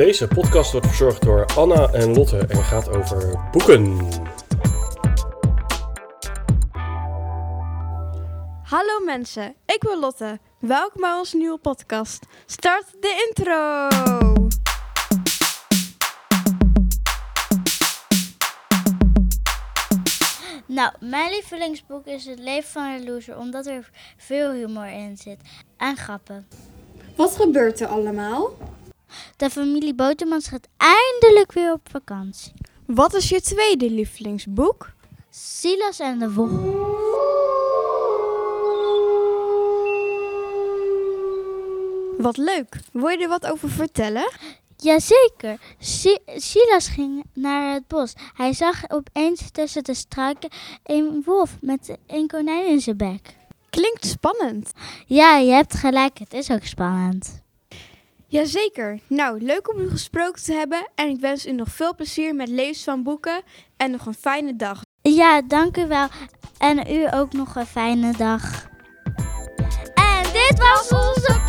Deze podcast wordt verzorgd door Anna en Lotte en gaat over boeken. Hallo mensen, ik ben Lotte. Welkom bij onze nieuwe podcast. Start de intro! Nou, mijn lievelingsboek is Het leven van een loser, omdat er veel humor in zit. En grappen. Wat gebeurt er allemaal? De familie Botermans gaat eindelijk weer op vakantie. Wat is je tweede lievelingsboek? Silas en de Wolf. Wat leuk. Wil je er wat over vertellen? Jazeker. Si Silas ging naar het bos. Hij zag opeens tussen de struiken een wolf met een konijn in zijn bek. Klinkt spannend. Ja, je hebt gelijk. Het is ook spannend. Jazeker. Nou, leuk om u gesproken te hebben en ik wens u nog veel plezier met lezen van boeken en nog een fijne dag. Ja, dank u wel. En u ook nog een fijne dag. En dit was onze